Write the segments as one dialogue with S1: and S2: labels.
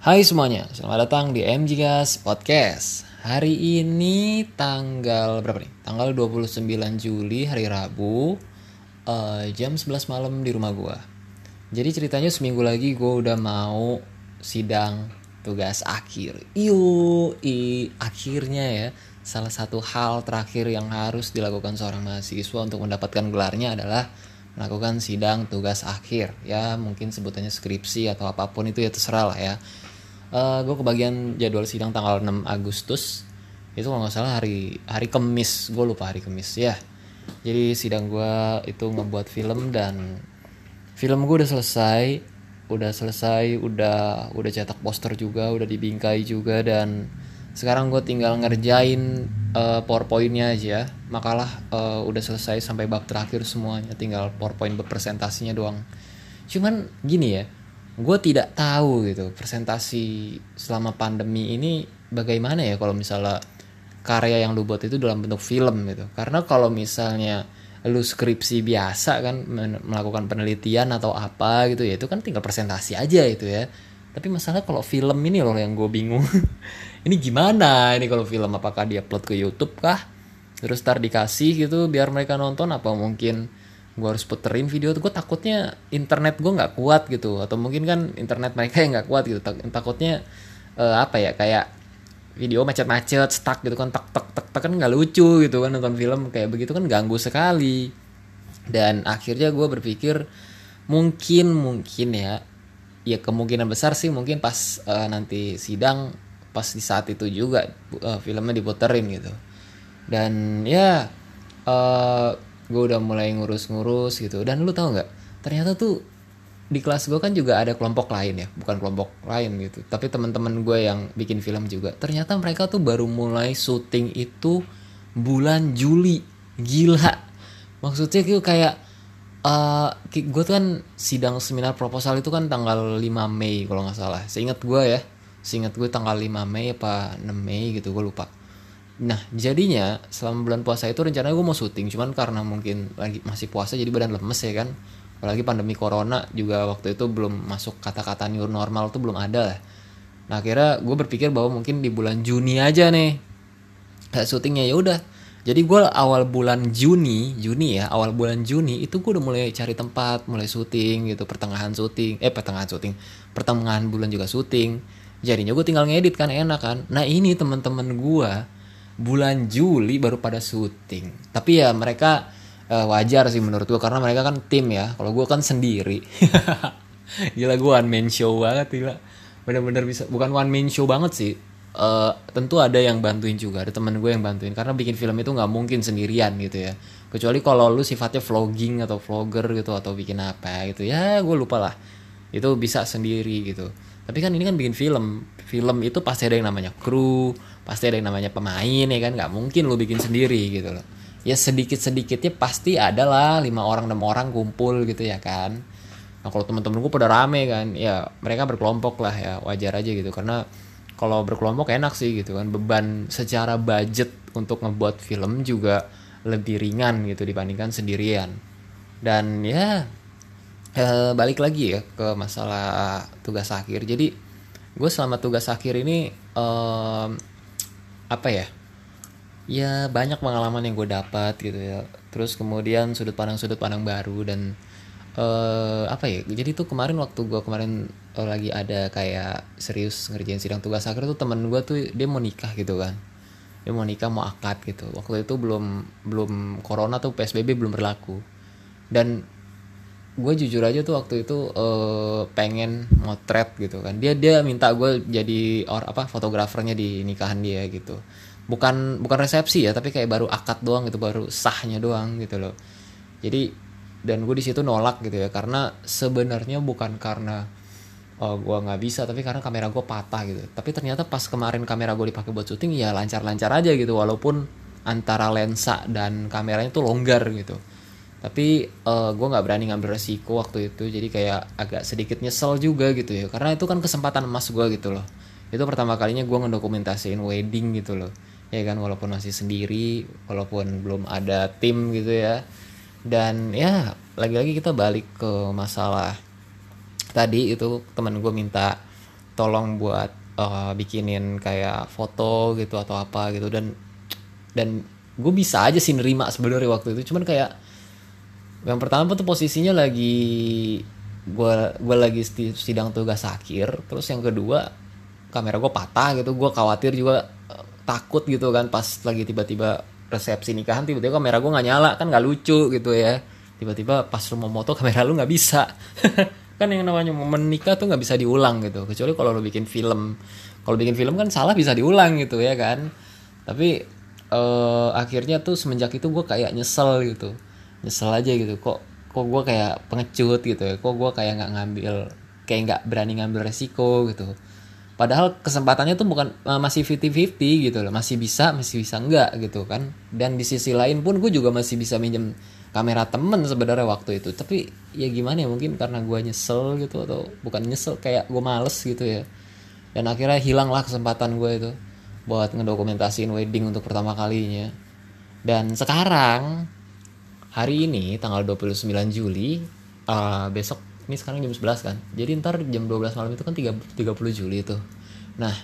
S1: Hai semuanya, selamat datang di MG Gas Podcast. Hari ini tanggal berapa nih? Tanggal 29 Juli hari Rabu uh, Jam 11 malam di rumah gua. Jadi ceritanya seminggu lagi gue udah mau sidang tugas akhir. Iyo, i, akhirnya ya Salah satu hal terakhir yang harus dilakukan seorang mahasiswa untuk mendapatkan gelarnya adalah melakukan sidang tugas akhir. Ya mungkin sebutannya skripsi atau apa pun itu ya terserah lah ya uh, gue kebagian jadwal sidang tanggal 6 Agustus. Itu kalau nggak salah hari hari Kemis. Gue lupa hari Kemis ya. Jadi sidang gue itu ngebuat film dan film gue udah selesai. Udah selesai udah udah cetak poster juga udah dibingkai juga dan sekarang gue tinggal ngerjain uh, powerpointnya aja. Makalah uh, udah selesai sampai bab terakhir semuanya. Tinggal powerpoint berpresentasinya doang. Cuman gini ya gue tidak tahu gitu presentasi selama pandemi ini bagaimana ya kalau misalnya karya yang lu buat itu dalam bentuk film gitu. Karena kalau misalnya lu skripsi biasa kan melakukan penelitian atau apa gitu ya itu kan tinggal presentasi aja itu ya. Tapi masalah kalau film ini loh yang gue bingung. Ini gimana ini kalau film? Apakah dia upload ke YouTube kah? Terus tar dikasih gitu biar mereka nonton? Apa mungkin gue harus puterin video tuh gue takutnya internet gue nggak kuat gitu. Atau mungkin kan internet mereka yang nggak kuat gitu. Takutnya uh, apa ya kayak video macet-macet stuck gitu kan tak tak tak tak kan nggak lucu gitu kan nonton film. Kayak begitu kan ganggu sekali. Dan akhirnya gue berpikir mungkin mungkin ya ya kemungkinan besar sih mungkin pas uh, nanti sidang pas di saat itu juga uh, filmnya diputerin gitu. Dan ya uh, gue udah mulai ngurus-ngurus gitu. Dan lu tau nggak? Ternyata tuh di kelas gue kan juga ada kelompok lain ya. Bukan kelompok lain gitu. Tapi teman-teman gue yang bikin film juga. Ternyata mereka tuh baru mulai syuting itu bulan Juli. Gila. Maksudnya gitu kayak uh, gue tuh kan sidang seminar proposal itu kan tanggal 5 Mei kalau nggak salah. Seingat gue ya. Seingat gue tanggal 5 Mei apa 6 Mei gitu gue lupa nah jadinya selama bulan puasa itu rencananya gue mau syuting cuman karena mungkin lagi masih puasa jadi badan lemes ya kan? Apalagi pandemi corona juga waktu itu belum masuk kata-kata new normal tuh belum ada lah. Nah akhirnya gue berpikir bahwa mungkin di bulan Juni aja nih syutingnya. Ya udah jadi gue awal bulan Juni Juni ya awal bulan Juni itu gue udah mulai cari tempat mulai syuting gitu pertengahan syuting eh pertengahan syuting pertengahan bulan juga syuting. Jadinya gue tinggal ngedit kan enak kan? Nah ini teman-teman gue bulan Juli baru pada syuting. Tapi ya mereka uh, wajar sih menurut gue karena mereka kan tim ya. Kalau gue kan sendiri. Gila gue one man show banget gila. Bener-bener bisa bukan one man show banget sih. Uh, tentu ada yang bantuin juga ada temen gue yang bantuin. Karena bikin film itu nggak mungkin sendirian gitu ya. Kecuali kalau lu sifatnya vlogging atau vlogger gitu atau bikin apa gitu. Ya gue lupa lah. Itu bisa sendiri gitu tapi kan ini kan bikin film. Film itu pasti ada yang namanya kru pasti ada yang namanya pemain ya kan? Nggak mungkin lu bikin sendiri gitu loh. Ya sedikit sedikitnya pasti ada lah lima orang enam orang kumpul gitu ya kan? Nah kalau teman-teman gue pada rame kan ya mereka berkelompok lah ya wajar aja gitu. Karena kalau berkelompok enak sih gitu kan? Beban secara budget untuk ngebuat film juga lebih ringan gitu dibandingkan sendirian. Dan ya eh, balik lagi ya ke masalah tugas akhir. Jadi gue selama tugas akhir ini eh, apa ya? Ya banyak pengalaman yang gue dapat gitu ya. Terus kemudian sudut pandang sudut pandang baru dan uh, apa ya? Jadi tuh kemarin waktu gue kemarin uh, lagi ada kayak serius ngerjain sidang tugas akhir tuh temen gue tuh dia mau nikah gitu kan. Dia mau nikah mau akad gitu. Waktu itu belum belum corona tuh psbb belum berlaku. Dan gue jujur aja tuh waktu itu uh, pengen motret gitu kan. Dia dia minta gue jadi or apa fotografernya di nikahan dia gitu. Bukan bukan resepsi ya tapi kayak baru akad doang gitu baru sahnya doang gitu loh. Jadi dan gue di situ nolak gitu ya karena sebenarnya bukan karena oh, gue nggak bisa tapi karena kamera gue patah gitu. Tapi ternyata pas kemarin kamera gue dipakai buat syuting ya lancar-lancar aja gitu walaupun antara lensa dan kameranya tuh longgar gitu tapi uh, gue nggak berani ngambil resiko waktu itu jadi kayak agak sedikit nyesel juga gitu ya. Karena itu kan kesempatan emas gue gitu loh. Itu pertama kalinya gue ngedokumentasiin wedding gitu loh. Ya kan walaupun masih sendiri walaupun belum ada tim gitu ya. Dan ya lagi-lagi kita balik ke masalah tadi itu teman gue minta tolong buat uh, bikinin kayak foto gitu atau apa gitu. Dan dan gue bisa aja sih nerima sebenarnya waktu itu. Cuman kayak yang pertama tuh posisinya lagi gue gue lagi sidang tugas akhir. Terus yang kedua kamera gue patah gitu. Gue khawatir juga uh, takut gitu kan pas lagi tiba-tiba resepsi nikahan tiba-tiba kamera gue nggak nyala. Kan nggak lucu gitu ya. Tiba-tiba pas lu mau moto kamera lu nggak bisa. Kan yang namanya momen nikah tuh nggak bisa diulang gitu. Kecuali kalau lu bikin film. Kalau bikin film kan salah bisa diulang gitu ya kan. Tapi uh, akhirnya tuh semenjak itu gue kayak nyesel gitu nyesel aja gitu. Kok kok gue kayak pengecut gitu ya? Kok gue kayak nggak ngambil kayak nggak berani ngambil resiko gitu? Padahal kesempatannya tuh bukan uh, masih 50-50 gitu loh. Masih bisa masih bisa enggak gitu kan? Dan di sisi lain pun gue juga masih bisa minjem kamera temen sebenarnya waktu itu. Tapi ya gimana ya? Mungkin karena gue nyesel gitu atau bukan nyesel kayak gue males gitu ya. Dan akhirnya hilanglah kesempatan gue itu buat ngedokumentasiin wedding untuk pertama kalinya. Dan sekarang hari ini tanggal 29 Juli uh, besok ini sekarang jam 11 kan? Jadi ntar jam 12 malam itu kan 3, 30 Juli itu nah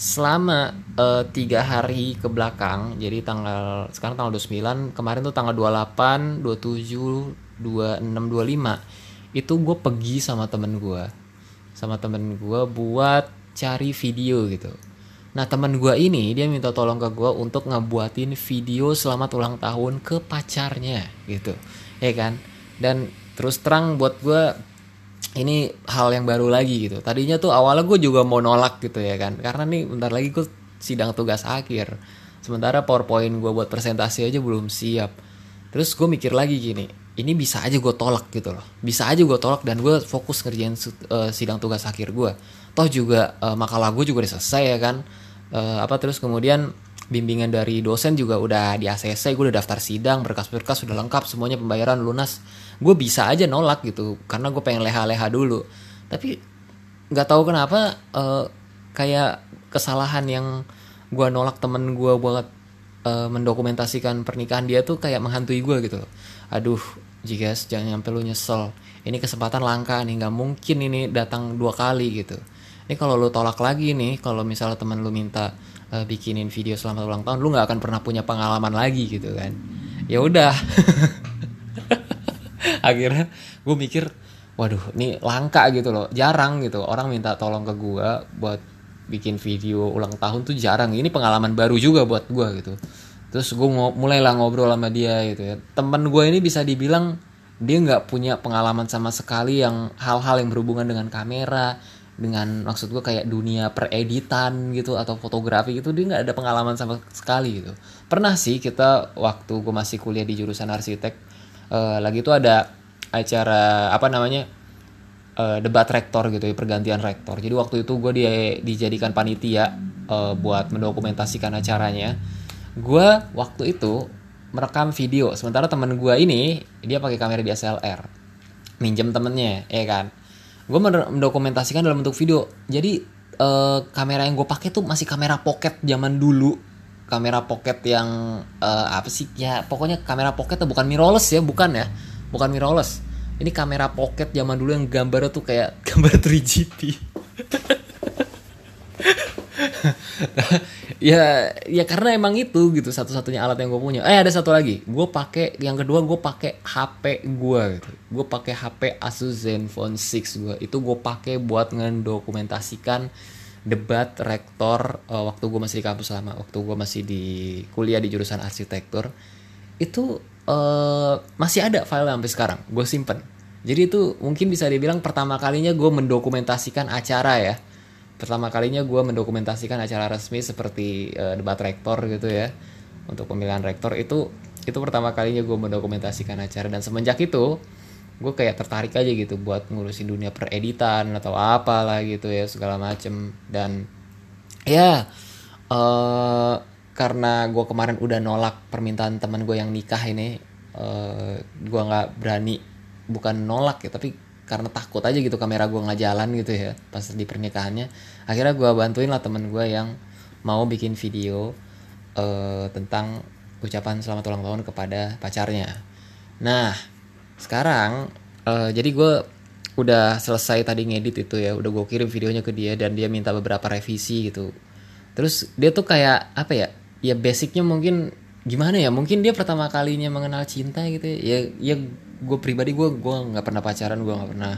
S1: selama uh, tiga hari ke belakang jadi tanggal sekarang tanggal 29 kemarin tuh tanggal 28 27 26 25 itu gue pergi sama temen gue sama temen gue buat cari video gitu nah temen gue ini dia minta tolong ke gue untuk ngebuatin video selamat ulang tahun ke pacarnya gitu. Ya kan? Dan terus terang buat gue ini hal yang baru lagi gitu. Tadinya tuh awalnya gue juga mau nolak gitu ya kan? Karena nih bentar lagi gue sidang tugas akhir. Sementara powerpoint gue buat presentasi aja belum siap. Terus gue mikir lagi gini ini bisa aja gue tolak gitu loh. Bisa aja gue tolak dan gue fokus ngerjain uh, sidang tugas akhir gue toh juga uh, makalah gue juga udah selesai ya kan. Uh, apa terus kemudian bimbingan dari dosen juga udah di ACC gue udah daftar sidang berkas-berkas sudah lengkap semuanya pembayaran lunas. Gue bisa aja nolak gitu karena gue pengen leha-leha dulu. Tapi nggak tahu kenapa uh, kayak kesalahan yang gue nolak temen gue buat uh, mendokumentasikan pernikahan dia tuh kayak menghantui gue gitu. Aduh jika jangan nyampe lu nyesel. Ini kesempatan langka nih nggak mungkin ini datang dua kali gitu ini kalau lu tolak lagi nih kalau misalnya temen lu minta uh, bikinin video selamat ulang tahun lu nggak akan pernah punya pengalaman lagi gitu kan. Ya udah. Akhirnya gue mikir waduh ini langka gitu loh jarang gitu. Orang minta tolong ke gue buat bikin video ulang tahun tuh jarang. Ini pengalaman baru juga buat gue gitu. Terus gue mulailah ngobrol sama dia gitu ya. Temen gue ini bisa dibilang dia nggak punya pengalaman sama sekali yang hal-hal yang berhubungan dengan kamera dengan maksud gue kayak dunia pereditan gitu atau fotografi gitu dia nggak ada pengalaman sama sekali gitu. Pernah sih kita waktu gue masih kuliah di jurusan arsitek uh, lagi itu ada acara apa namanya uh, debat rektor gitu ya pergantian rektor. Jadi waktu itu gue dia dijadikan panitia uh, buat mendokumentasikan acaranya. Gue waktu itu merekam video sementara temen gue ini dia pakai kamera DSLR minjem temennya ya kan gue mendokumentasikan dalam bentuk video. Jadi uh, kamera yang gue pakai tuh masih kamera pocket zaman dulu. Kamera pocket yang uh, apa sih? Ya pokoknya kamera pocket bukan mirrorless ya bukan ya. Bukan mirrorless. Ini kamera pocket zaman dulu yang gambarnya tuh kayak gambar 3GP ya ya karena emang itu gitu satu-satunya alat yang gue punya. Eh ada satu lagi. Gue pakai yang kedua gue pakai HP gue gitu. Gue pakai HP Asus Zenfone 6 gue itu gue pakai buat ngedokumentasikan debat rektor uh, waktu gue masih di kampus lama waktu gue masih di kuliah di jurusan arsitektur. Itu uh, masih ada file sampai sekarang. Gue simpen. Jadi itu mungkin bisa dibilang pertama kalinya gue mendokumentasikan acara ya pertama kalinya gue mendokumentasikan acara resmi seperti uh, debat rektor gitu ya untuk pemilihan rektor. Itu itu pertama kalinya gue mendokumentasikan acara. Dan semenjak itu gue kayak tertarik aja gitu buat ngurusin dunia pereditan atau apa lah gitu ya segala macem. Dan ya uh, karena gue kemarin udah nolak permintaan teman gue yang nikah ini uh, gue nggak berani bukan nolak ya tapi karena takut aja gitu kamera gue nggak jalan gitu ya pas di pernikahannya. Akhirnya gue bantuin lah temen gue yang mau bikin video uh, tentang ucapan selamat ulang tahun kepada pacarnya. Nah sekarang uh, jadi gue udah selesai tadi ngedit itu ya udah gue kirim videonya ke dia dan dia minta beberapa revisi gitu. Terus dia tuh kayak apa ya ya basicnya mungkin gimana ya mungkin dia pertama kalinya mengenal cinta gitu ya ya, ya gue pribadi gue gue nggak pernah pacaran gue nggak pernah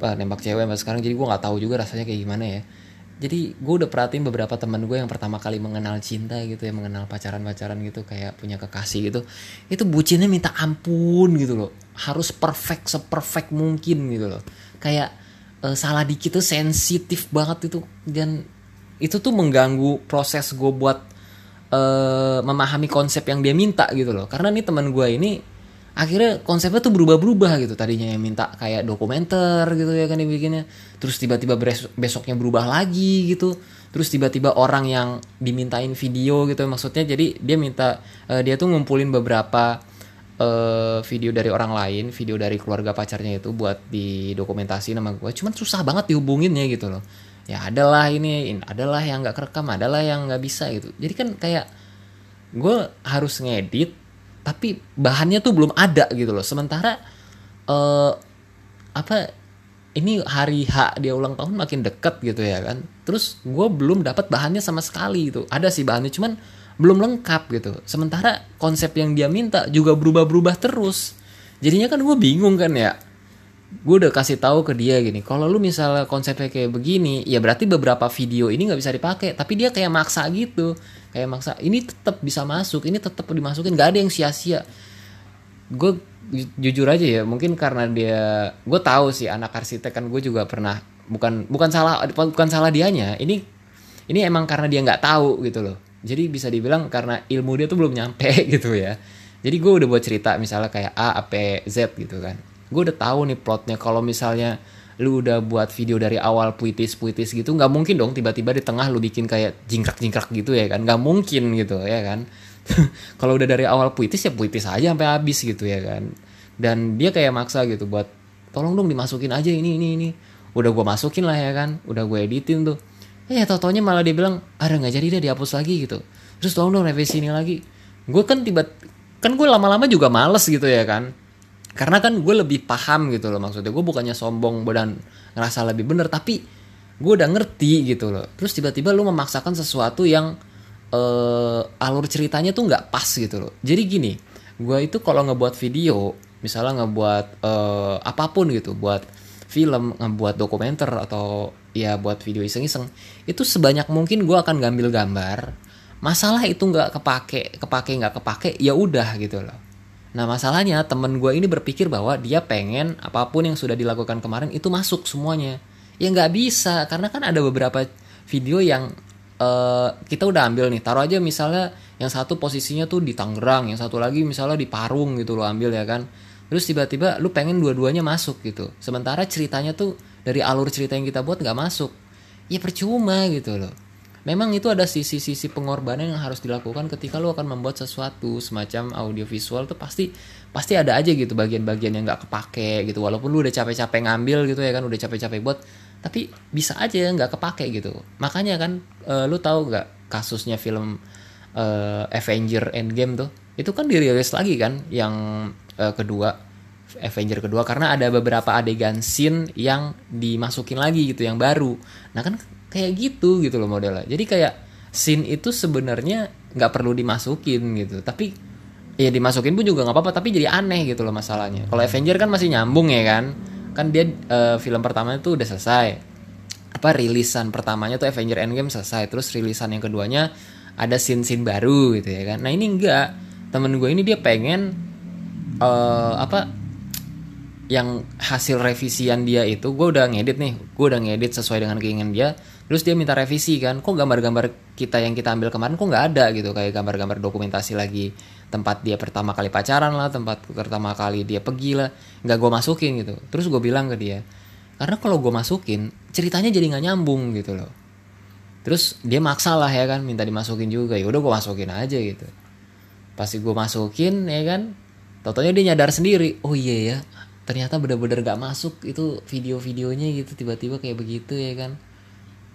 S1: apa, nembak cewek sampai sekarang. Jadi gue nggak tahu juga rasanya kayak gimana ya. Jadi gue udah perhatiin beberapa teman gue yang pertama kali mengenal cinta gitu ya mengenal pacaran pacaran gitu kayak punya kekasih gitu itu bucinnya minta ampun gitu loh. Harus perfect seperfect mungkin gitu loh. Kayak uh, salah dikit tuh sensitif banget itu. Dan itu tuh mengganggu proses gue buat uh, memahami konsep yang dia minta gitu loh. Karena nih teman gue ini akhirnya konsepnya tuh berubah-berubah gitu. Tadinya yang minta kayak dokumenter gitu ya kan dibikinnya terus tiba-tiba besoknya berubah lagi gitu. Terus tiba-tiba orang yang dimintain video gitu. Maksudnya jadi dia minta uh, dia tuh ngumpulin beberapa uh, video dari orang lain video dari keluarga pacarnya itu buat didokumentasi nama gue cuman susah banget dihubunginnya gitu loh. Ya adalah ini adalah yang nggak kerekam adalah yang nggak bisa gitu. Jadi kan kayak gue harus ngedit tapi bahannya tuh belum ada gitu loh. Sementara uh, apa ini hari H dia ulang tahun makin deket gitu ya kan. Terus gue belum dapat bahannya sama sekali gitu. Ada sih bahannya cuman belum lengkap gitu. Sementara konsep yang dia minta juga berubah-berubah terus. Jadinya kan gue bingung kan ya gue udah kasih tahu ke dia gini kalau lu misalnya konsepnya kayak begini ya berarti beberapa video ini nggak bisa dipakai. Tapi dia kayak maksa gitu kayak maksa ini tetap bisa masuk ini tetap dimasukin nggak ada yang sia-sia. Gue jujur aja ya mungkin karena dia gue tahu sih anak arsitek kan gue juga pernah bukan bukan salah bukan salah dianya ini ini emang karena dia nggak tahu gitu loh. Jadi bisa dibilang karena ilmu dia tuh belum nyampe gitu ya. Jadi gue udah buat cerita misalnya kayak A, A, P, Z gitu kan gue udah tahu nih plotnya. Kalau misalnya lu udah buat video dari awal puitis-puitis gitu nggak mungkin dong tiba-tiba di tengah lu bikin kayak jingkrak-jingkrak gitu ya kan? Nggak mungkin gitu ya kan? Kalau udah dari awal puitis ya puitis aja sampai habis gitu ya kan? Dan dia kayak maksa gitu buat tolong dong dimasukin aja ini ini ini. Udah gue masukin lah ya kan? Udah gue editin tuh. Eh totonya malah dia bilang ada nggak jadi deh dihapus lagi gitu. Terus tolong dong revisi ini lagi. Gue kan tiba kan gue lama-lama juga males gitu ya kan karena kan gue lebih paham gitu loh maksudnya. Gue bukannya sombong dan ngerasa lebih bener tapi gue udah ngerti gitu loh. Terus tiba-tiba lu memaksakan sesuatu yang uh, alur ceritanya tuh nggak pas gitu loh. Jadi gini gue itu kalau ngebuat video misalnya ngebuat uh, apa pun gitu buat film ngebuat dokumenter atau ya buat video iseng-iseng itu sebanyak mungkin gue akan ngambil gambar. Masalah itu nggak kepake kepake nggak kepake ya udah gitu loh Nah masalahnya temen gue ini berpikir bahwa dia pengen apa pun yang sudah dilakukan kemarin itu masuk semuanya. Ya nggak bisa karena kan ada beberapa video yang uh, kita udah ambil nih. Taruh aja misalnya yang satu posisinya tuh di Tangerang, yang satu lagi misalnya di Parung gitu lo ambil ya kan. Terus tiba-tiba lu pengen dua-duanya masuk gitu. Sementara ceritanya tuh dari alur cerita yang kita buat nggak masuk. Ya percuma gitu loh memang itu ada sisi-sisi pengorbanan yang harus dilakukan ketika lo akan membuat sesuatu semacam audiovisual tuh pasti pasti ada aja gitu bagian-bagian yang nggak kepake gitu. Walaupun lo udah capek-capek ngambil gitu ya kan udah capek-capek buat tapi bisa aja nggak kepake gitu. Makanya kan uh, lu tahu nggak kasusnya film uh, Avenger Endgame tuh? Itu kan dirilis lagi kan yang uh, kedua Avenger kedua. Karena ada beberapa adegan scene yang dimasukin lagi gitu yang baru. Nah kan kayak gitu gitu loh modelnya. Jadi kayak scene itu sebenarnya nggak perlu dimasukin gitu. Tapi ya dimasukin pun juga nggak apa-apa tapi jadi aneh gitu loh masalahnya. Kalau Avenger kan masih nyambung ya kan? Kan dia uh, film pertama itu udah selesai. Apa rilisan pertamanya tuh Avenger Endgame selesai. Terus rilisan yang keduanya ada scene-scene baru gitu ya kan? Nah ini enggak temen gue ini dia pengen uh, apa yang hasil revisian dia itu gue udah ngedit nih. Gue udah ngedit sesuai dengan keinginan dia terus dia minta revisi kan kok gambar-gambar kita yang kita ambil kemarin kok nggak ada gitu? Kayak gambar-gambar dokumentasi lagi tempat dia pertama kali pacaran lah tempat pertama kali dia pergi lah nggak gue masukin gitu. Terus gue bilang ke dia karena kalau gue masukin ceritanya jadi nggak nyambung gitu loh. Terus dia maksa lah ya kan minta dimasukin juga. Ya udah gue masukin aja gitu. Pasti gue masukin ya kan Totonya dia nyadar sendiri oh iya ya ternyata bener-bener gak masuk itu video-videonya gitu tiba-tiba kayak begitu ya kan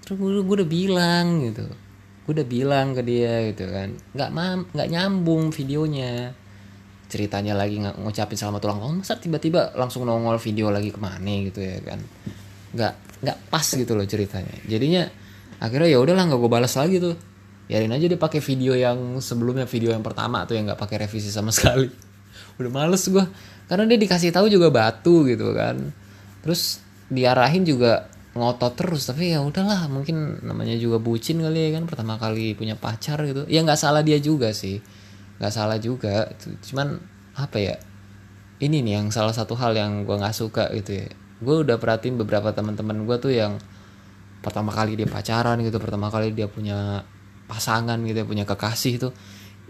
S1: terus gue, udah bilang gitu. Gue udah bilang ke dia gitu kan. Nggak mam nggak nyambung videonya. Ceritanya lagi ng ngucapin selamat ulang tahun. Masa tiba-tiba langsung nongol video lagi ke mana gitu ya kan. Nggak nggak pas gitu loh ceritanya. Jadinya akhirnya ya udahlah nggak gue balas lagi tuh. Biarin aja dia pakai video yang sebelumnya video yang pertama tuh yang nggak pakai revisi sama sekali. Udah males gue karena dia dikasih tahu juga batu gitu kan. Terus diarahin juga ngotot terus tapi ya udahlah mungkin namanya juga bucin kali ya kan pertama kali punya pacar gitu. Ya nggak salah dia juga sih nggak salah juga. Cuman apa ya ini nih yang salah satu hal yang gue nggak suka gitu ya. Gue udah perhatiin beberapa teman-teman gue tuh yang pertama kali dia pacaran gitu pertama kali dia punya pasangan gitu ya punya kekasih itu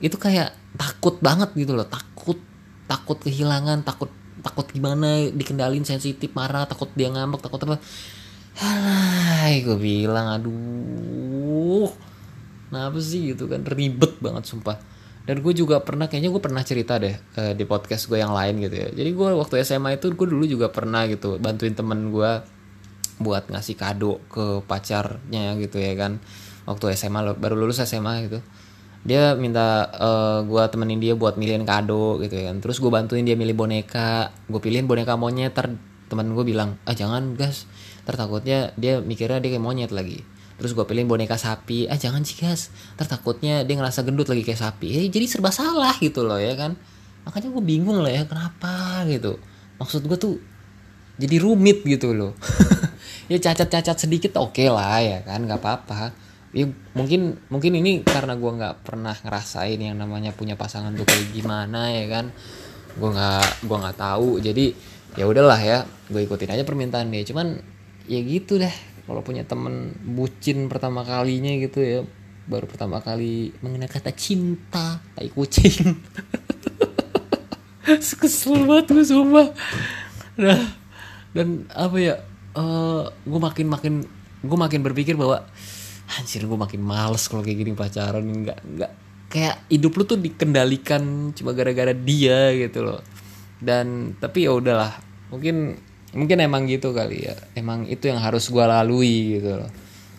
S1: itu kayak takut banget gitu loh. Takut takut kehilangan takut takut gimana dikendalin sensitif marah takut dia ngambek takut apa Hai, gue bilang aduh kenapa sih? Gitu kan ribet banget sumpah. Dan gue juga pernah kayaknya gue pernah cerita deh uh, di podcast gue yang lain gitu ya. Jadi gue waktu SMA itu gue dulu juga pernah gitu bantuin temen gue buat ngasih kado ke pacarnya gitu ya kan. Waktu SMA baru lulus SMA gitu. Dia minta uh, eh, gue temenin dia buat milihin kado gitu ya kan. Terus gue bantuin dia milih boneka. Gue pilihin boneka monyet ter temen gue bilang ah jangan gas tertakutnya dia mikirnya dia kayak monyet lagi. Terus gue pilih boneka sapi. Ah jangan sih guys tertakutnya dia ngerasa gendut lagi kayak sapi. Eh jadi serba salah gitu loh ya kan? Makanya gue bingung lah ya kenapa gitu. Maksud gue tuh jadi rumit gitu loh. Ya cacat-cacat sedikit oke okay lah ya kan? Nggak apa-apa. Ya mungkin mungkin ini karena gue nggak pernah ngerasain yang namanya punya pasangan tuh kayak gimana ya kan? Gue nggak gue nggak tahu. Jadi ya udahlah ya. Gue ikutin aja permintaan dia. Cuman ya gitu deh kalau punya temen bucin pertama kalinya gitu ya baru pertama kali mengenai kata cinta tai kucing. Kesel banget gue sumpah. Nah dan apa ya uh, eh, gue makin makin gue makin berpikir bahwa anjir gue makin males kalau kayak gini pacaran nggak nggak kayak hidup lu tuh dikendalikan cuma gara-gara dia gitu loh. Dan tapi ya udahlah mungkin mungkin emang gitu kali ya. Emang itu yang harus gue lalui gitu loh.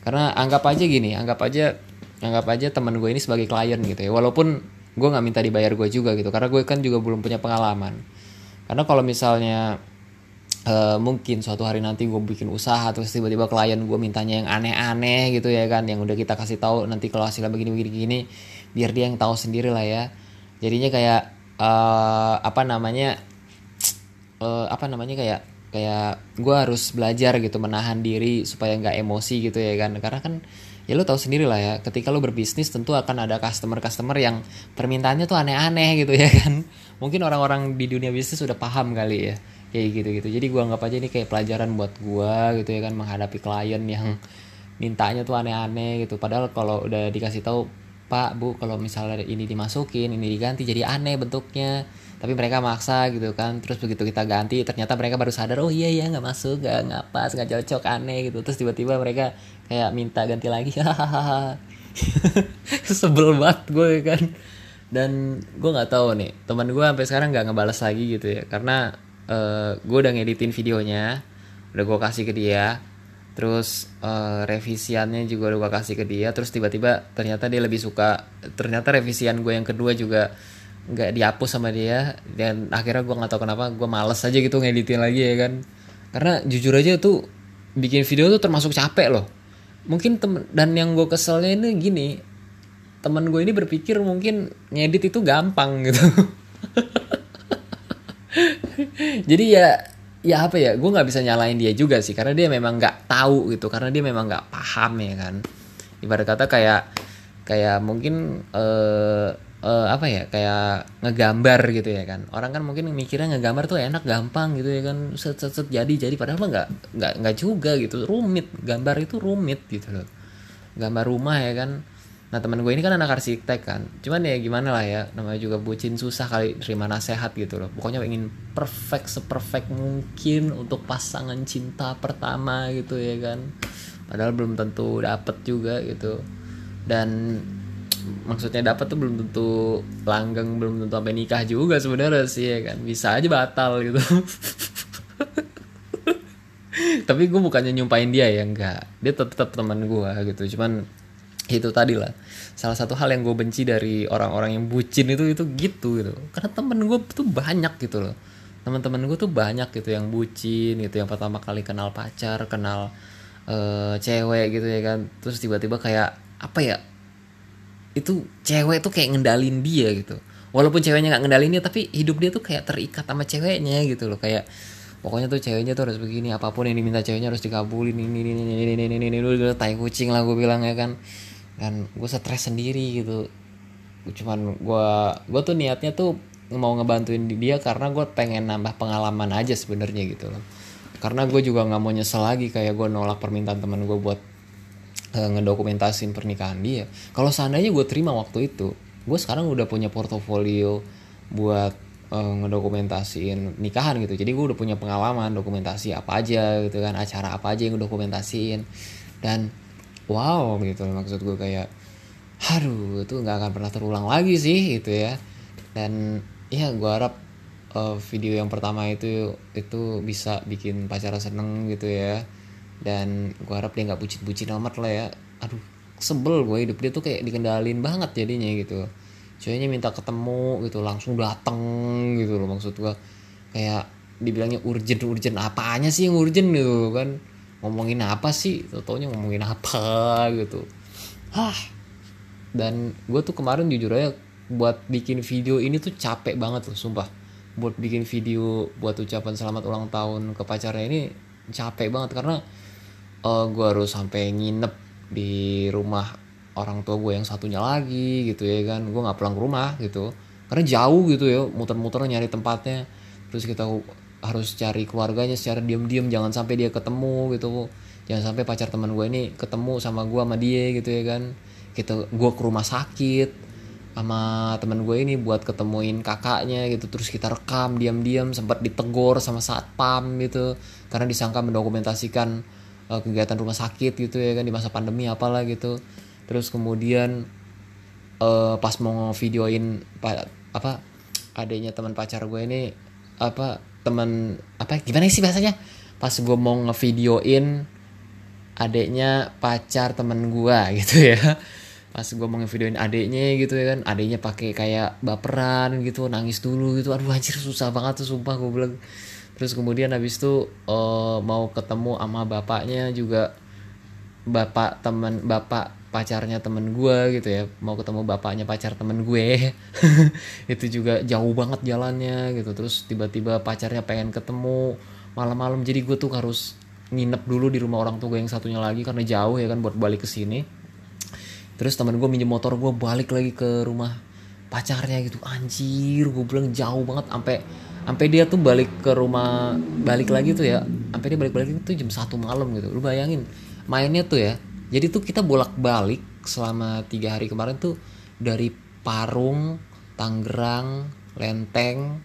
S1: Karena anggap aja gini anggap aja anggap aja teman gue ini sebagai klien gitu ya. Walaupun gue nggak minta dibayar gue juga gitu karena gue kan juga belum punya pengalaman. Karena kalau misalnya uh, mungkin suatu hari nanti gue bikin usaha terus tiba-tiba klien gue mintanya yang aneh-aneh gitu ya kan yang udah kita kasih tahu nanti kalau hasilnya begini-begini gini biar dia yang tahu sendiri lah ya. Jadinya kayak uh, apa namanya uh, apa namanya kayak kayak gue harus belajar gitu menahan diri supaya nggak emosi gitu ya kan. Karena kan ya lo tahu sendiri lah ya ketika lo berbisnis tentu akan ada customer customer yang permintaannya tuh aneh-aneh gitu ya kan. Mungkin orang-orang di dunia bisnis sudah paham kali ya kayak gitu gitu jadi gue anggap aja ini kayak pelajaran buat gue gitu ya kan menghadapi klien yang mintanya tuh aneh-aneh gitu. Padahal kalau udah dikasih tahu pak bu kalau misalnya ini dimasukin ini diganti jadi aneh bentuknya tapi mereka maksa gitu kan. Terus begitu kita ganti ternyata mereka baru sadar oh iya iya nggak masuk nggak nggak pas nggak cocok aneh gitu. Terus tiba-tiba mereka kayak minta ganti lagi. Hahaha sebel banget gue kan. Dan gue nggak tahu nih teman gue sampai sekarang nggak ngebalas lagi gitu ya. Karena uh, gue udah ngeditin videonya udah gue kasih ke dia. Terus uh, revisiannya juga udah gue kasih ke dia. Terus tiba-tiba ternyata dia lebih suka ternyata revisian gue yang kedua juga nggak dihapus sama dia dan akhirnya gue nggak tahu kenapa gue males aja gitu ngeditin lagi ya kan. Karena jujur aja tuh bikin video tuh termasuk capek loh. Mungkin tem dan yang gue keselnya ini gini teman gue ini berpikir mungkin ngedit itu gampang gitu. Jadi ya ya apa ya gue nggak bisa nyalain dia juga sih karena dia memang nggak tahu gitu karena dia memang nggak paham ya kan. Ibarat kata kayak kayak mungkin uh, uh, apa ya kayak ngegambar gitu ya kan. Orang kan mungkin mikirnya ngegambar tuh enak gampang gitu ya kan. Set set, set jadi jadi. Padahal mah nggak nggak nggak juga gitu. Rumit. Gambar itu rumit gitu loh. Gambar rumah ya kan. Nah teman gue ini kan anak arsitek kan. Cuman ya gimana lah ya namanya juga bucin susah kali terima nasehat gitu loh. Pokoknya ingin perfect seperfect mungkin untuk pasangan cinta pertama gitu ya kan. Padahal belum tentu dapet juga gitu. Dan maksudnya dapat tuh belum tentu langgeng belum tentu sampai nikah juga sebenarnya sih ya kan? Bisa aja batal gitu. Tapi gue bukannya nyumpain dia ya enggak. Dia tetap teman gue gitu. Cuman itu tadi lah. Salah satu hal yang gue benci dari orang-orang yang bucin itu itu gitu gitu. Karena temen gue tuh banyak gitu loh. Teman-teman gue tuh banyak gitu yang bucin gitu yang pertama kali kenal pacar kenal uh, cewek gitu ya kan. Terus tiba-tiba kayak apa ya itu cewek tuh kayak ngendalin dia gitu walaupun ceweknya nggak ngendalin dia tapi hidup dia tuh kayak terikat sama ceweknya gitu loh kayak pokoknya tuh ceweknya tuh harus begini apa pun yang diminta ceweknya harus dikabulin ini ini ini ini ini ini ini dulu tai kucing lah gue bilang ya kan dan gue stres sendiri gitu cuman gue gue tuh niatnya tuh mau ngebantuin dia karena gue pengen nambah pengalaman aja sebenarnya gitu loh karena gue juga nggak mau nyesel lagi kayak gue nolak permintaan teman gue buat ngedokumentasin pernikahan dia. Kalau seandainya gue terima waktu itu gue sekarang udah punya portofolio buat uh, ngedokumentasiin nikahan gitu. Jadi gue udah punya pengalaman dokumentasi apa aja gitu kan acara apa aja yang gue dokumentasiin. Dan wow gitu maksud gue kayak haru itu nggak akan pernah terulang lagi sih gitu ya. Dan ya gue harap uh, video yang pertama itu itu bisa bikin pacar seneng gitu ya dan gue harap dia nggak bucin-bucin amat lah ya. Aduh sebel gue hidup dia tuh kayak dikendalin banget jadinya gitu. Ceweknya minta ketemu gitu langsung dateng gitu loh maksud gue kayak dibilangnya urgent urgent apaannya sih yang urgent gitu kan. Ngomongin apa sih? Taunya ngomongin apa gitu. Hah. Dan gue tuh kemarin jujur aja buat bikin video ini tuh capek banget loh sumpah. Buat bikin video buat ucapan selamat ulang tahun ke pacarnya ini capek banget. Karena uh, eh, gue harus sampai nginep di rumah orang tua gue yang satunya lagi gitu ya kan. Gue nggak pulang ke rumah gitu. Karena jauh gitu ya muter-muter nyari tempatnya. Terus kita harus cari keluarganya secara diam-diam jangan sampai dia ketemu gitu. Jangan sampai pacar teman gue ini ketemu sama gue sama dia gitu ya kan. Kita gue ke rumah sakit sama teman gue ini buat ketemuin kakaknya gitu. Terus kita rekam diam-diam sempat ditegor sama saat pam gitu. Karena disangka mendokumentasikan uh, kegiatan rumah sakit gitu ya kan di masa pandemi apalah gitu. Terus kemudian uh, pas mau videoin apa adanya teman pacar gue ini apa teman apa gimana sih bahasanya? Pas gue mau ngevideoin adiknya pacar temen gue gitu ya. Pas gue mau ngevideoin adiknya gitu ya kan adiknya pakai kayak baperan gitu nangis dulu gitu. Aduh anjir susah banget tuh sumpah gue bilang terus kemudian habis itu uh, mau ketemu sama bapaknya juga bapak teman bapak pacarnya temen gue gitu ya. Mau ketemu bapaknya pacar temen gue. Itu juga jauh banget jalannya gitu. Terus tiba-tiba pacarnya pengen ketemu. Malam-malam jadi gue tuh harus nginep dulu di rumah orang tua gue yang satunya lagi karena jauh ya kan buat balik ke sini. Terus temen gue minjem motor gue balik lagi ke rumah pacarnya gitu. Anjir gue bilang jauh banget sampai sampai dia tuh balik ke rumah balik lagi tuh ya. Sampai dia balik balik itu jam satu malam gitu. Lu bayangin mainnya tuh ya. Jadi tuh kita bolak balik selama tiga hari kemarin tuh dari Parung Tangerang Lenteng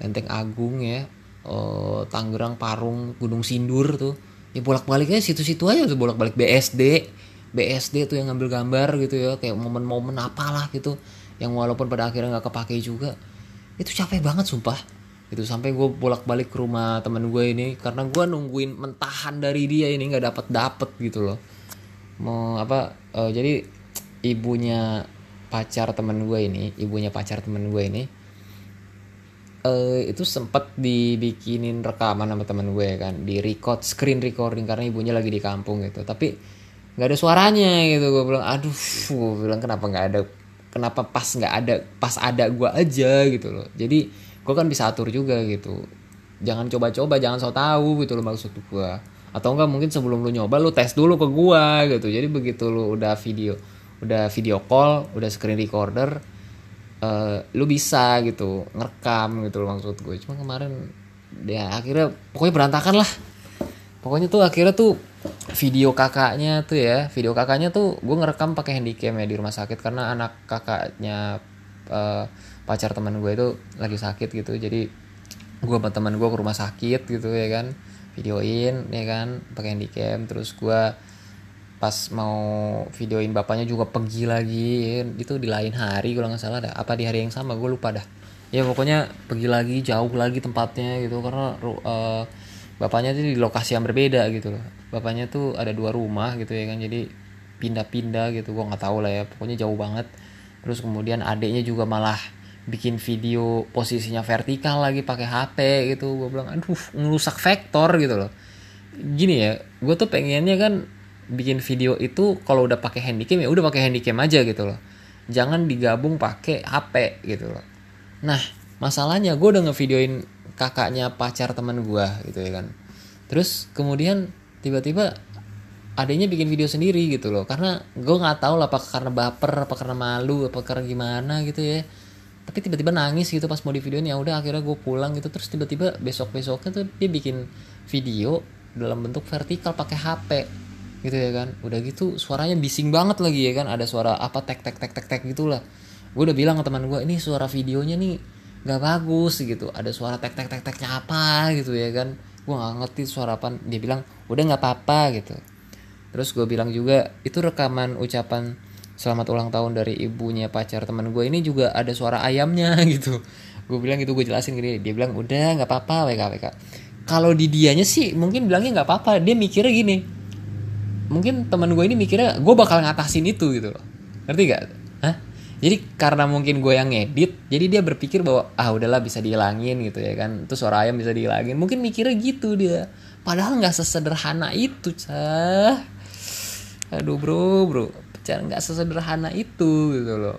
S1: Lenteng Agung ya. Oh, Tangerang Parung Gunung Sindur tuh. Ya bolak baliknya situ-situ aja tuh bolak balik BSD BSD tuh yang ngambil gambar gitu ya kayak momen-momen apalah gitu. Yang walaupun pada akhirnya nggak kepake juga. Itu capek banget sumpah itu sampai gue bolak-balik ke rumah temen gue ini karena gue nungguin mentahan dari dia ini nggak dapat dapet gitu loh. Mau apa uh, jadi ibunya pacar temen gue ini ibunya pacar temen gue ini uh, itu sempat dibikinin rekaman sama temen gue kan di record screen recording karena ibunya lagi di kampung gitu. Tapi nggak ada suaranya gitu gue bilang aduh gue bilang kenapa nggak ada kenapa pas nggak ada pas ada gue aja gitu loh. Jadi gue kan bisa atur juga gitu. Jangan coba-coba jangan so tahu gitu loh maksud gue atau enggak mungkin sebelum lu nyoba lu tes dulu ke gue gitu. Jadi begitu lu udah video udah video call udah screen recorder uh, lu bisa gitu ngerekam gitu loh maksud gue cuma kemarin ya akhirnya pokoknya berantakan lah. Pokoknya tuh akhirnya tuh video kakaknya tuh ya video kakaknya tuh gue ngerekam pakai handycam ya di rumah sakit. Karena anak kakaknya uh, pacar teman gue itu lagi sakit gitu. Jadi gue sama teman gue ke rumah sakit gitu ya kan. Videoin ya kan pakai handycam. Terus gue pas mau videoin bapaknya juga pergi lagi ya. itu di lain hari kalau nggak salah dah. Apa di hari yang sama? Gue lupa dah. Ya pokoknya pergi lagi jauh lagi tempatnya gitu. Karena uh, bapaknya tuh di lokasi yang berbeda gitu loh. Bapaknya tuh ada dua rumah gitu ya kan. Jadi pindah-pindah gitu. Gue nggak tahu lah ya. Pokoknya jauh banget. Terus kemudian adiknya juga malah bikin video posisinya vertikal lagi pakai HP gitu. Gue bilang aduh ngerusak vektor gitu loh. Gini ya gue tuh pengennya kan bikin video itu kalau udah pakai handycam ya udah pakai handycam aja gitu loh. Jangan digabung pakai HP gitu loh. Nah masalahnya gue udah ngevideoin kakaknya pacar teman gue gitu ya kan. Terus kemudian tiba-tiba adanya bikin video sendiri gitu loh. Karena gue nggak tahu lah apakah karena baper apa karena malu apa karena gimana gitu ya tapi tiba-tiba nangis gitu pas mau di videoin ya udah akhirnya gue pulang gitu. Terus tiba-tiba besok besoknya tuh dia bikin video dalam bentuk vertikal pakai HP gitu ya kan. Udah gitu suaranya bising banget lagi ya kan. Ada suara apa tek tek tek tek tek gitulah gue udah bilang ke teman gue ini suara videonya nih nggak bagus gitu. Ada suara tek tek tek teknya apa gitu ya kan. Gue nggak ngerti suara apa dia bilang udah nggak apa-apa gitu. Terus gue bilang juga itu rekaman ucapan selamat ulang tahun dari ibunya pacar teman gue ini juga ada suara ayamnya gitu gue bilang itu gue jelasin gini dia bilang udah nggak apa-apa WK WK kalau di dianya sih mungkin bilangnya nggak apa-apa dia mikirnya gini mungkin teman gue ini mikirnya gue bakal ngatasin itu gitu loh ngerti gak? Hah? Jadi karena mungkin gue yang ngedit, jadi dia berpikir bahwa ah udahlah bisa dihilangin gitu ya kan. Itu suara ayam bisa dihilangin. Mungkin mikirnya gitu dia. Padahal nggak sesederhana itu, cah. Aduh bro, bro, cara nggak sesederhana itu gitu loh.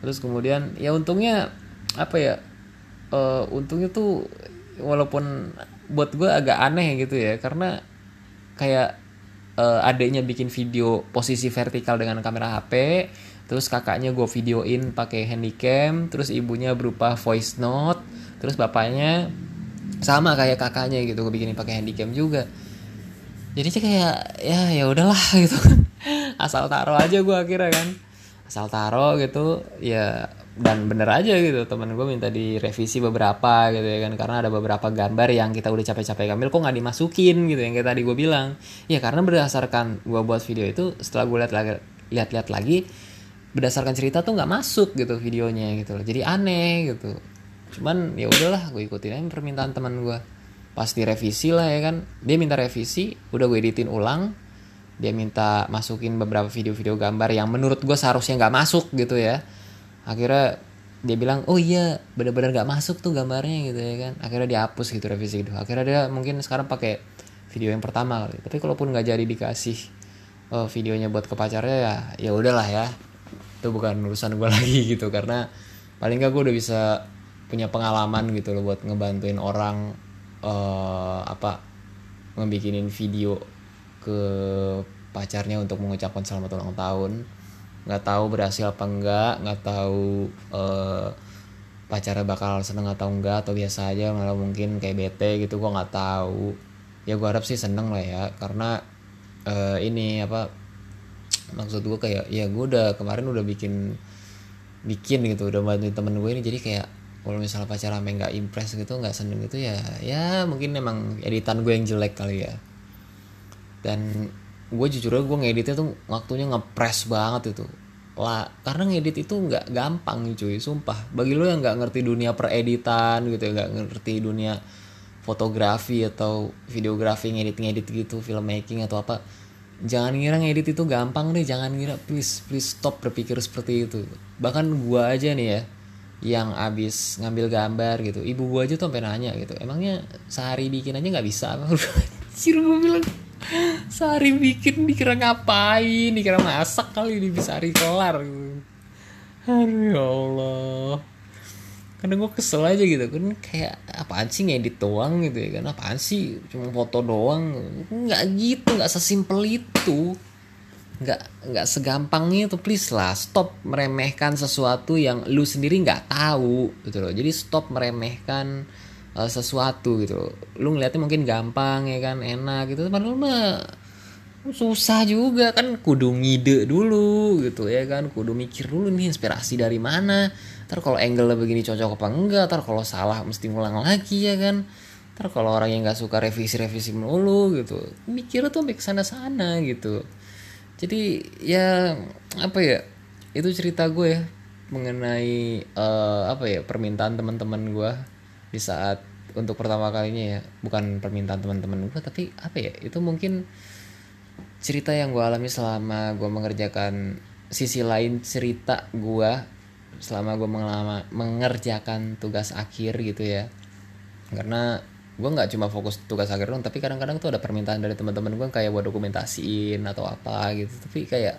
S1: Terus kemudian ya untungnya apa ya? Uh, untungnya tuh walaupun buat gue agak aneh gitu ya, karena kayak uh, adiknya bikin video posisi vertikal dengan kamera HP terus kakaknya gue videoin pakai handycam terus ibunya berupa voice note terus bapaknya sama kayak kakaknya gitu gue bikinin pakai handycam juga jadi sih kayak ya ya udahlah gitu asal taro aja gue akhirnya kan. Asal taro gitu ya dan bener aja gitu. Temen gue minta direvisi beberapa gitu ya kan. Karena ada beberapa gambar yang kita udah capek-capek ngambil kok nggak dimasukin gitu yang kayak tadi gue bilang. Ya karena berdasarkan gue buat video itu setelah gue lihat lagi lihat-lihat lagi berdasarkan cerita tuh nggak masuk gitu videonya gitu loh. Jadi aneh gitu. Cuman ya udahlah gue ikutin aja permintaan teman gue pas direvisi lah ya kan. Dia minta revisi udah gue editin ulang dia minta masukin beberapa video-video gambar yang menurut gue seharusnya nggak masuk gitu ya. Akhirnya dia bilang oh iya benar-benar nggak masuk tuh gambarnya gitu ya kan. Akhirnya dihapus gitu revisi itu akhirnya dia mungkin sekarang pakai video yang pertama kali. Tapi kalaupun nggak jadi dikasih uh, videonya buat ke pacarnya ya ya udahlah ya. Itu bukan urusan gue lagi gitu. Karena paling gak gue udah bisa punya pengalaman gitu loh buat ngebantuin orang uh, apa ngebikinin video ke pacarnya untuk mengucapkan selamat ulang tahun. Nggak tahu berhasil apa enggak nggak tahu uh, pacarnya bakal seneng atau enggak atau biasa aja malah mungkin kayak bete gitu gue nggak tahu. Ya gue harap sih seneng lah ya karena uh, ini apa maksud gue kayak ya gue udah kemarin udah bikin bikin gitu udah bantuin temen gue ini jadi kayak kalau misalnya pacar sampai nggak impress gitu nggak seneng gitu ya ya mungkin emang editan gue yang jelek kali ya dan gue jujur aja gue ngeditnya tuh waktunya ngepres banget itu. Lah karena ngedit itu nggak gampang cuy sumpah. Bagi lo yang nggak ngerti dunia pereditan gitu ya nggak ngerti dunia fotografi atau videografi ngedit ngedit gitu filmmaking atau apa jangan ngira ngedit itu gampang deh. Jangan ngira please please stop berpikir seperti itu. Bahkan gua aja nih ya yang abis ngambil gambar gitu ibu gua aja tuh sampai nanya gitu emangnya sehari bikin aja nggak bisa? Anjir gue bilang sehari bikin dikira ngapain? Dikira masak kali ini bisa hari kelar. Aduh ya Allah. Kadang gue kesel aja gitu kan kayak apaan sih ngedit doang gitu ya kan? Apaan sih cuma foto doang? Nggak gitu nggak sesimpel itu. Nggak nggak segampang itu. Please lah stop meremehkan sesuatu yang lu sendiri nggak tahu gitu loh. Jadi stop meremehkan sesuatu gitu. Lu ngeliatnya mungkin gampang ya kan? Enak gitu. Padahal mah susah juga. Kan kudu ngide dulu gitu ya kan? Kudu mikir dulu nih inspirasi dari mana? Ntar kalau angle begini cocok apa enggak? Ntar kalau salah mesti ngulang lagi ya kan? Ntar kalau orang yang nggak suka revisi-revisi melulu gitu mikir tuh sampai ke sana sana gitu. Jadi ya apa ya? Itu cerita gue ya mengenai uh, apa ya permintaan teman-teman gue di saat untuk pertama kalinya ya. Bukan permintaan teman-teman gue tapi apa ya itu mungkin cerita yang gue alami selama gue mengerjakan sisi lain cerita gue selama gue mengerjakan tugas akhir gitu ya. Karena gue nggak cuma fokus tugas akhir dong tapi kadang-kadang tuh ada permintaan dari teman-teman gue kayak buat dokumentasiin atau apa gitu. Tapi kayak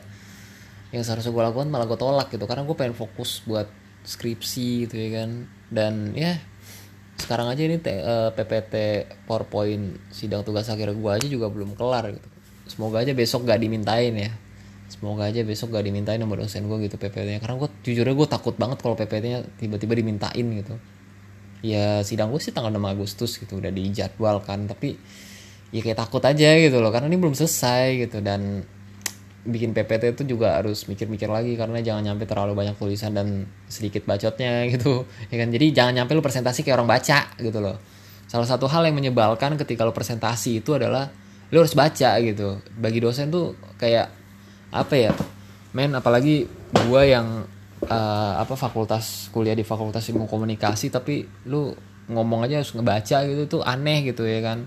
S1: yang seharusnya gue lakukan malah gue tolak gitu karena gue pengen fokus buat skripsi gitu ya kan. Dan ya sekarang aja ini uh, eh, PPT PowerPoint sidang tugas akhir gue aja juga belum kelar gitu. Semoga aja besok gak dimintain ya. Semoga aja besok gak dimintain sama dosen gue gitu PPT-nya karena gue jujurnya gue takut banget kalau PPT-nya tiba-tiba dimintain gitu. Ya sidang gue sih tanggal 6 Agustus gitu udah dijadwalkan. Tapi ya kayak takut aja gitu loh. Karena ini belum selesai gitu. Dan bikin PPT itu juga harus mikir-mikir lagi karena jangan nyampe terlalu banyak tulisan dan sedikit bacotnya gitu ya kan? Jadi jangan nyampe lu presentasi kayak orang baca gitu loh. Salah satu hal yang menyebalkan ketika lu presentasi itu adalah lu harus baca gitu. Bagi dosen tuh kayak apa ya? Men apalagi gua yang uh, apa fakultas kuliah di fakultas ilmu komunikasi tapi lu ngomong aja harus ngebaca gitu tuh aneh gitu ya kan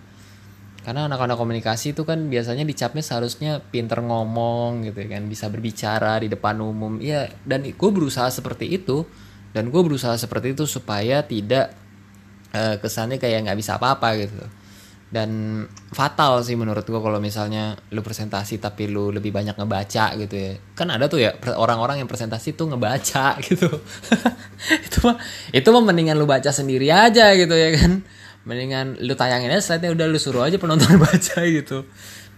S1: karena anak-anak komunikasi itu kan biasanya dicapnya seharusnya pinter ngomong gitu ya kan bisa berbicara di depan umum. Ya dan gue berusaha seperti itu dan gue berusaha seperti itu supaya tidak uh, kesannya kayak nggak bisa apa-apa gitu. Dan fatal sih menurut gue kalau misalnya lu presentasi tapi lu lebih banyak ngebaca gitu ya. Kan ada tuh ya orang-orang yang presentasi tuh ngebaca gitu. Itu mah itu mah mendingan lu baca sendiri aja gitu ya kan mendingan lu tayangin aja slide-nya udah lu suruh aja penonton baca gitu.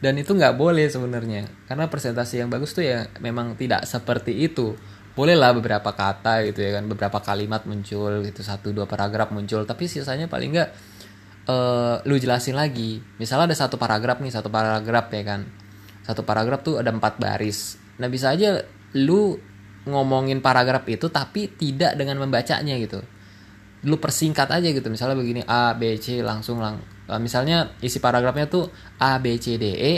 S1: Dan itu nggak boleh sebenarnya. Karena presentasi yang bagus tuh ya memang tidak seperti itu. Bolehlah beberapa kata gitu ya kan beberapa kalimat muncul gitu satu dua paragraf muncul. Tapi sisanya paling nggak uh, lu jelasin lagi. Misalnya ada satu paragraf nih satu paragraf ya kan. Satu paragraf tuh ada empat baris. Nah bisa aja lu ngomongin paragraf itu tapi tidak dengan membacanya gitu lu persingkat aja gitu. Misalnya begini A B C langsung lang uh, misalnya isi paragrafnya tuh A B C D E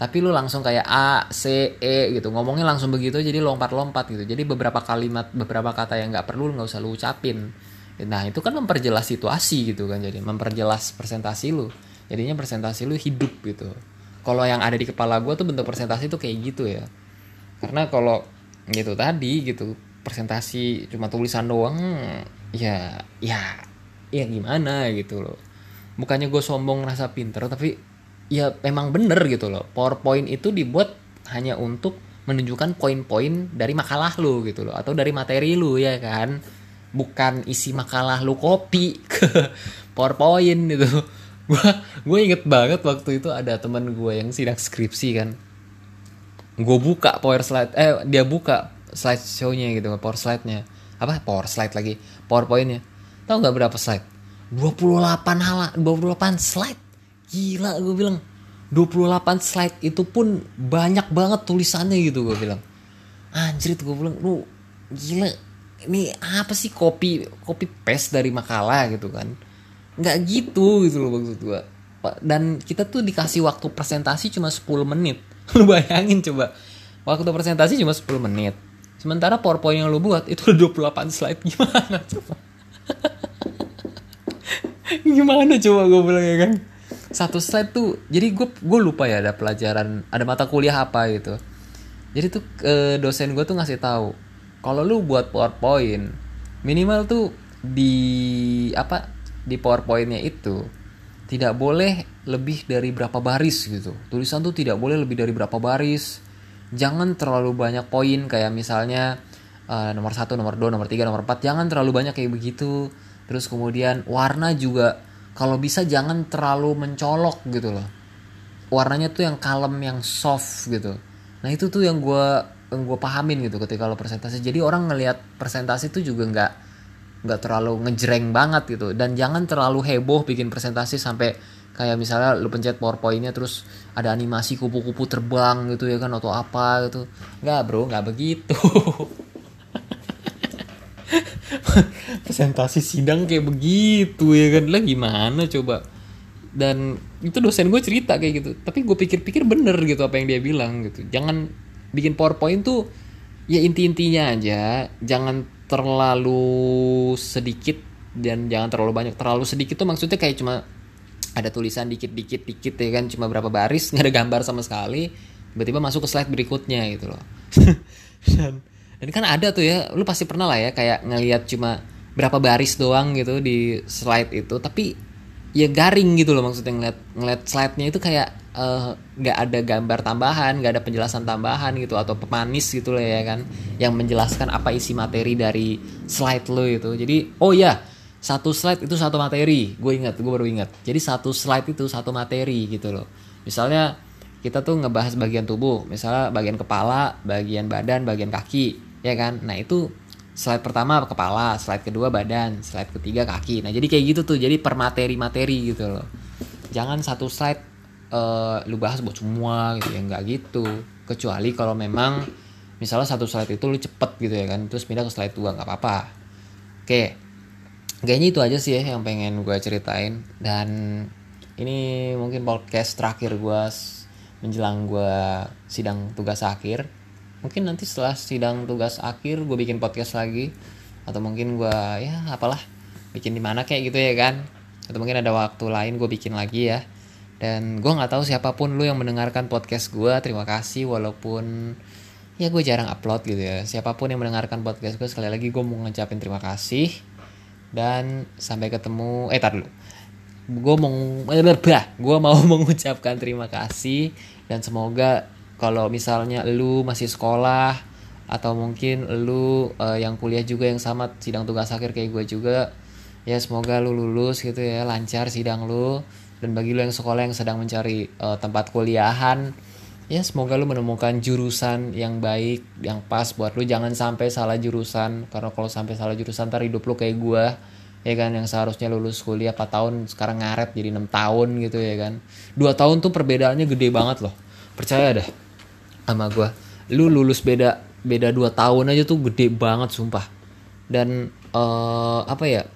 S1: tapi lu langsung kayak A C E gitu. Ngomongnya langsung begitu jadi lompat-lompat gitu. Jadi beberapa kalimat beberapa kata yang nggak perlu nggak usah lu ucapin. Nah itu kan memperjelas situasi gitu kan jadi memperjelas presentasi lu. Jadinya presentasi lu hidup gitu. Kalau yang ada di kepala gue tuh bentuk presentasi tuh kayak gitu ya. Karena kalau gitu tadi gitu presentasi cuma tulisan doang ya ya ya gimana gitu loh. Bukannya gue sombong ngerasa pinter tapi ya emang bener gitu loh. Powerpoint itu dibuat hanya untuk menunjukkan poin-poin dari makalah lu gitu loh atau dari materi lu ya kan? Bukan isi makalah lu copy ke powerpoint gitu. Gue gue inget banget waktu itu ada teman gue yang sidang skripsi kan. Gue buka power slide eh dia buka slide show-nya gitu power slide-nya apa? Power slide lagi. Powerpointnya tahu nggak berapa slide? 28 hala 28 slide. Gila gue bilang. 28 slide itu pun banyak banget tulisannya gitu gue bilang. Anjir gue bilang lu gila ini apa sih kopi kopi paste dari makalah? gitu kan. Nggak gitu gitu loh maksud gue dan kita tuh dikasih waktu presentasi cuma 10 menit. Lu bayangin coba. Waktu presentasi cuma 10 menit Sementara PowerPoint yang lu buat itu udah 28 slide gimana coba? gimana coba gue bilang ya kan? Satu slide tuh, jadi gue gue lupa ya ada pelajaran, ada mata kuliah apa gitu. Jadi tuh e, dosen gue tuh ngasih tahu kalau lu buat PowerPoint minimal tuh di apa di PowerPointnya itu tidak boleh lebih dari berapa baris gitu. Tulisan tuh tidak boleh lebih dari berapa baris jangan terlalu banyak poin kayak misalnya uh, nomor satu, nomor dua, nomor tiga, nomor empat. Jangan terlalu banyak kayak begitu. Terus kemudian warna juga kalau bisa jangan terlalu mencolok gitu loh. Warnanya tuh yang kalem yang soft gitu. Nah itu tuh yang gue yang gue pahamin gitu ketika lo presentasi. Jadi orang ngelihat presentasi tuh juga nggak nggak terlalu ngejreng banget gitu. Dan jangan terlalu heboh bikin presentasi sampai kayak misalnya lu pencet powerpointnya terus ada animasi kupu-kupu terbang gitu ya kan atau apa gitu. Nggak bro nggak begitu. Presentasi sidang kayak begitu ya kan. Lah gimana coba? Dan itu dosen gue cerita kayak gitu. Tapi gue pikir-pikir bener gitu apa yang dia bilang gitu. Jangan bikin powerpoint tuh ya inti-intinya aja. Jangan terlalu sedikit dan jangan terlalu banyak. Terlalu sedikit tuh maksudnya kayak cuma ada tulisan dikit-dikit dikit ya kan? Cuma berapa baris nggak ada gambar sama sekali. Tiba-tiba masuk ke slide berikutnya gitu loh. Dan, dan kan ada tuh ya lu pasti pernah lah ya kayak ngelihat cuma berapa baris doang gitu di slide itu. Tapi ya garing gitu loh maksudnya ngeliat ngeliat slide-nya itu kayak eh, nggak uh, ada gambar tambahan, nggak ada penjelasan tambahan gitu atau pemanis gitu lah ya kan yang menjelaskan apa isi materi dari slide lo itu. Jadi oh ya satu slide itu satu materi, gue ingat, gue baru ingat. Jadi satu slide itu satu materi gitu loh. Misalnya kita tuh ngebahas bagian tubuh, misalnya bagian kepala, bagian badan, bagian kaki, ya kan. Nah itu slide pertama kepala, slide kedua badan, slide ketiga kaki. Nah jadi kayak gitu tuh, jadi per materi-materi gitu loh. Jangan satu slide uh, lu bahas buat semua gitu ya, nggak gitu. Kecuali kalau memang misalnya satu slide itu lu cepet gitu ya kan, terus pindah ke slide dua nggak apa-apa. Oke, kayaknya itu aja sih ya yang pengen gue ceritain. Dan ini mungkin podcast terakhir gue menjelang gue sidang tugas akhir. Mungkin nanti setelah sidang tugas akhir gue bikin podcast lagi. Atau mungkin gue ya apalah bikin di mana kayak gitu ya kan. Atau mungkin ada waktu lain gue bikin lagi ya. Dan gue nggak tahu siapa pun lu yang mendengarkan podcast gue terima kasih walaupun ya gue jarang upload gitu ya. Siapa pun yang mendengarkan podcast gue sekali lagi gue mau ngucapin terima kasih dan sampai ketemu eh tar dulu. Gue mau gue mau mengucapkan terima kasih dan semoga kalau misalnya lu masih sekolah atau mungkin lu uh, yang kuliah juga yang sama sidang tugas akhir kayak gue juga ya semoga lu lulus gitu ya lancar sidang lu. Dan bagi lu yang sekolah yang sedang mencari uh, tempat kuliahan ya semoga lu menemukan jurusan yang baik yang pas buat lu. Jangan sampai salah jurusan karena kalau sampai salah jurusan ntar hidup lu kayak gue ya kan? Yang seharusnya lulus kuliah 4 tahun sekarang ngaret jadi enam tahun gitu ya kan? Dua tahun tuh perbedaannya gede banget loh. Percaya deh sama gue lu lulus beda beda dua tahun aja tuh gede banget sumpah. Dan uh, apa ya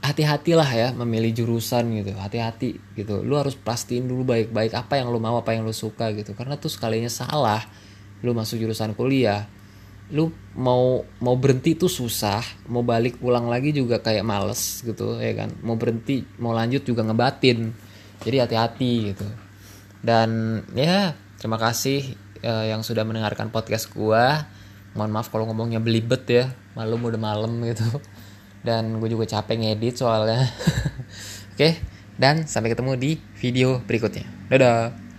S1: hati-hatilah ya memilih jurusan gitu. Hati-hati gitu. Lu harus pastiin dulu baik-baik apa yang lu mau apa yang lu suka gitu. Karena tuh sekalinya salah lu masuk jurusan kuliah. Lu mau mau berhenti tuh susah. Mau balik pulang lagi juga kayak males gitu ya kan. Mau berhenti mau lanjut juga ngebatin. Jadi hati-hati gitu. Dan ya terima kasih uh, yang sudah mendengarkan podcast gua. Mohon maaf kalau ngomongnya belibet ya, malam udah malam gitu. Dan gue juga capek ngedit soalnya. Oke, okay, dan sampai ketemu di video berikutnya. Dadah.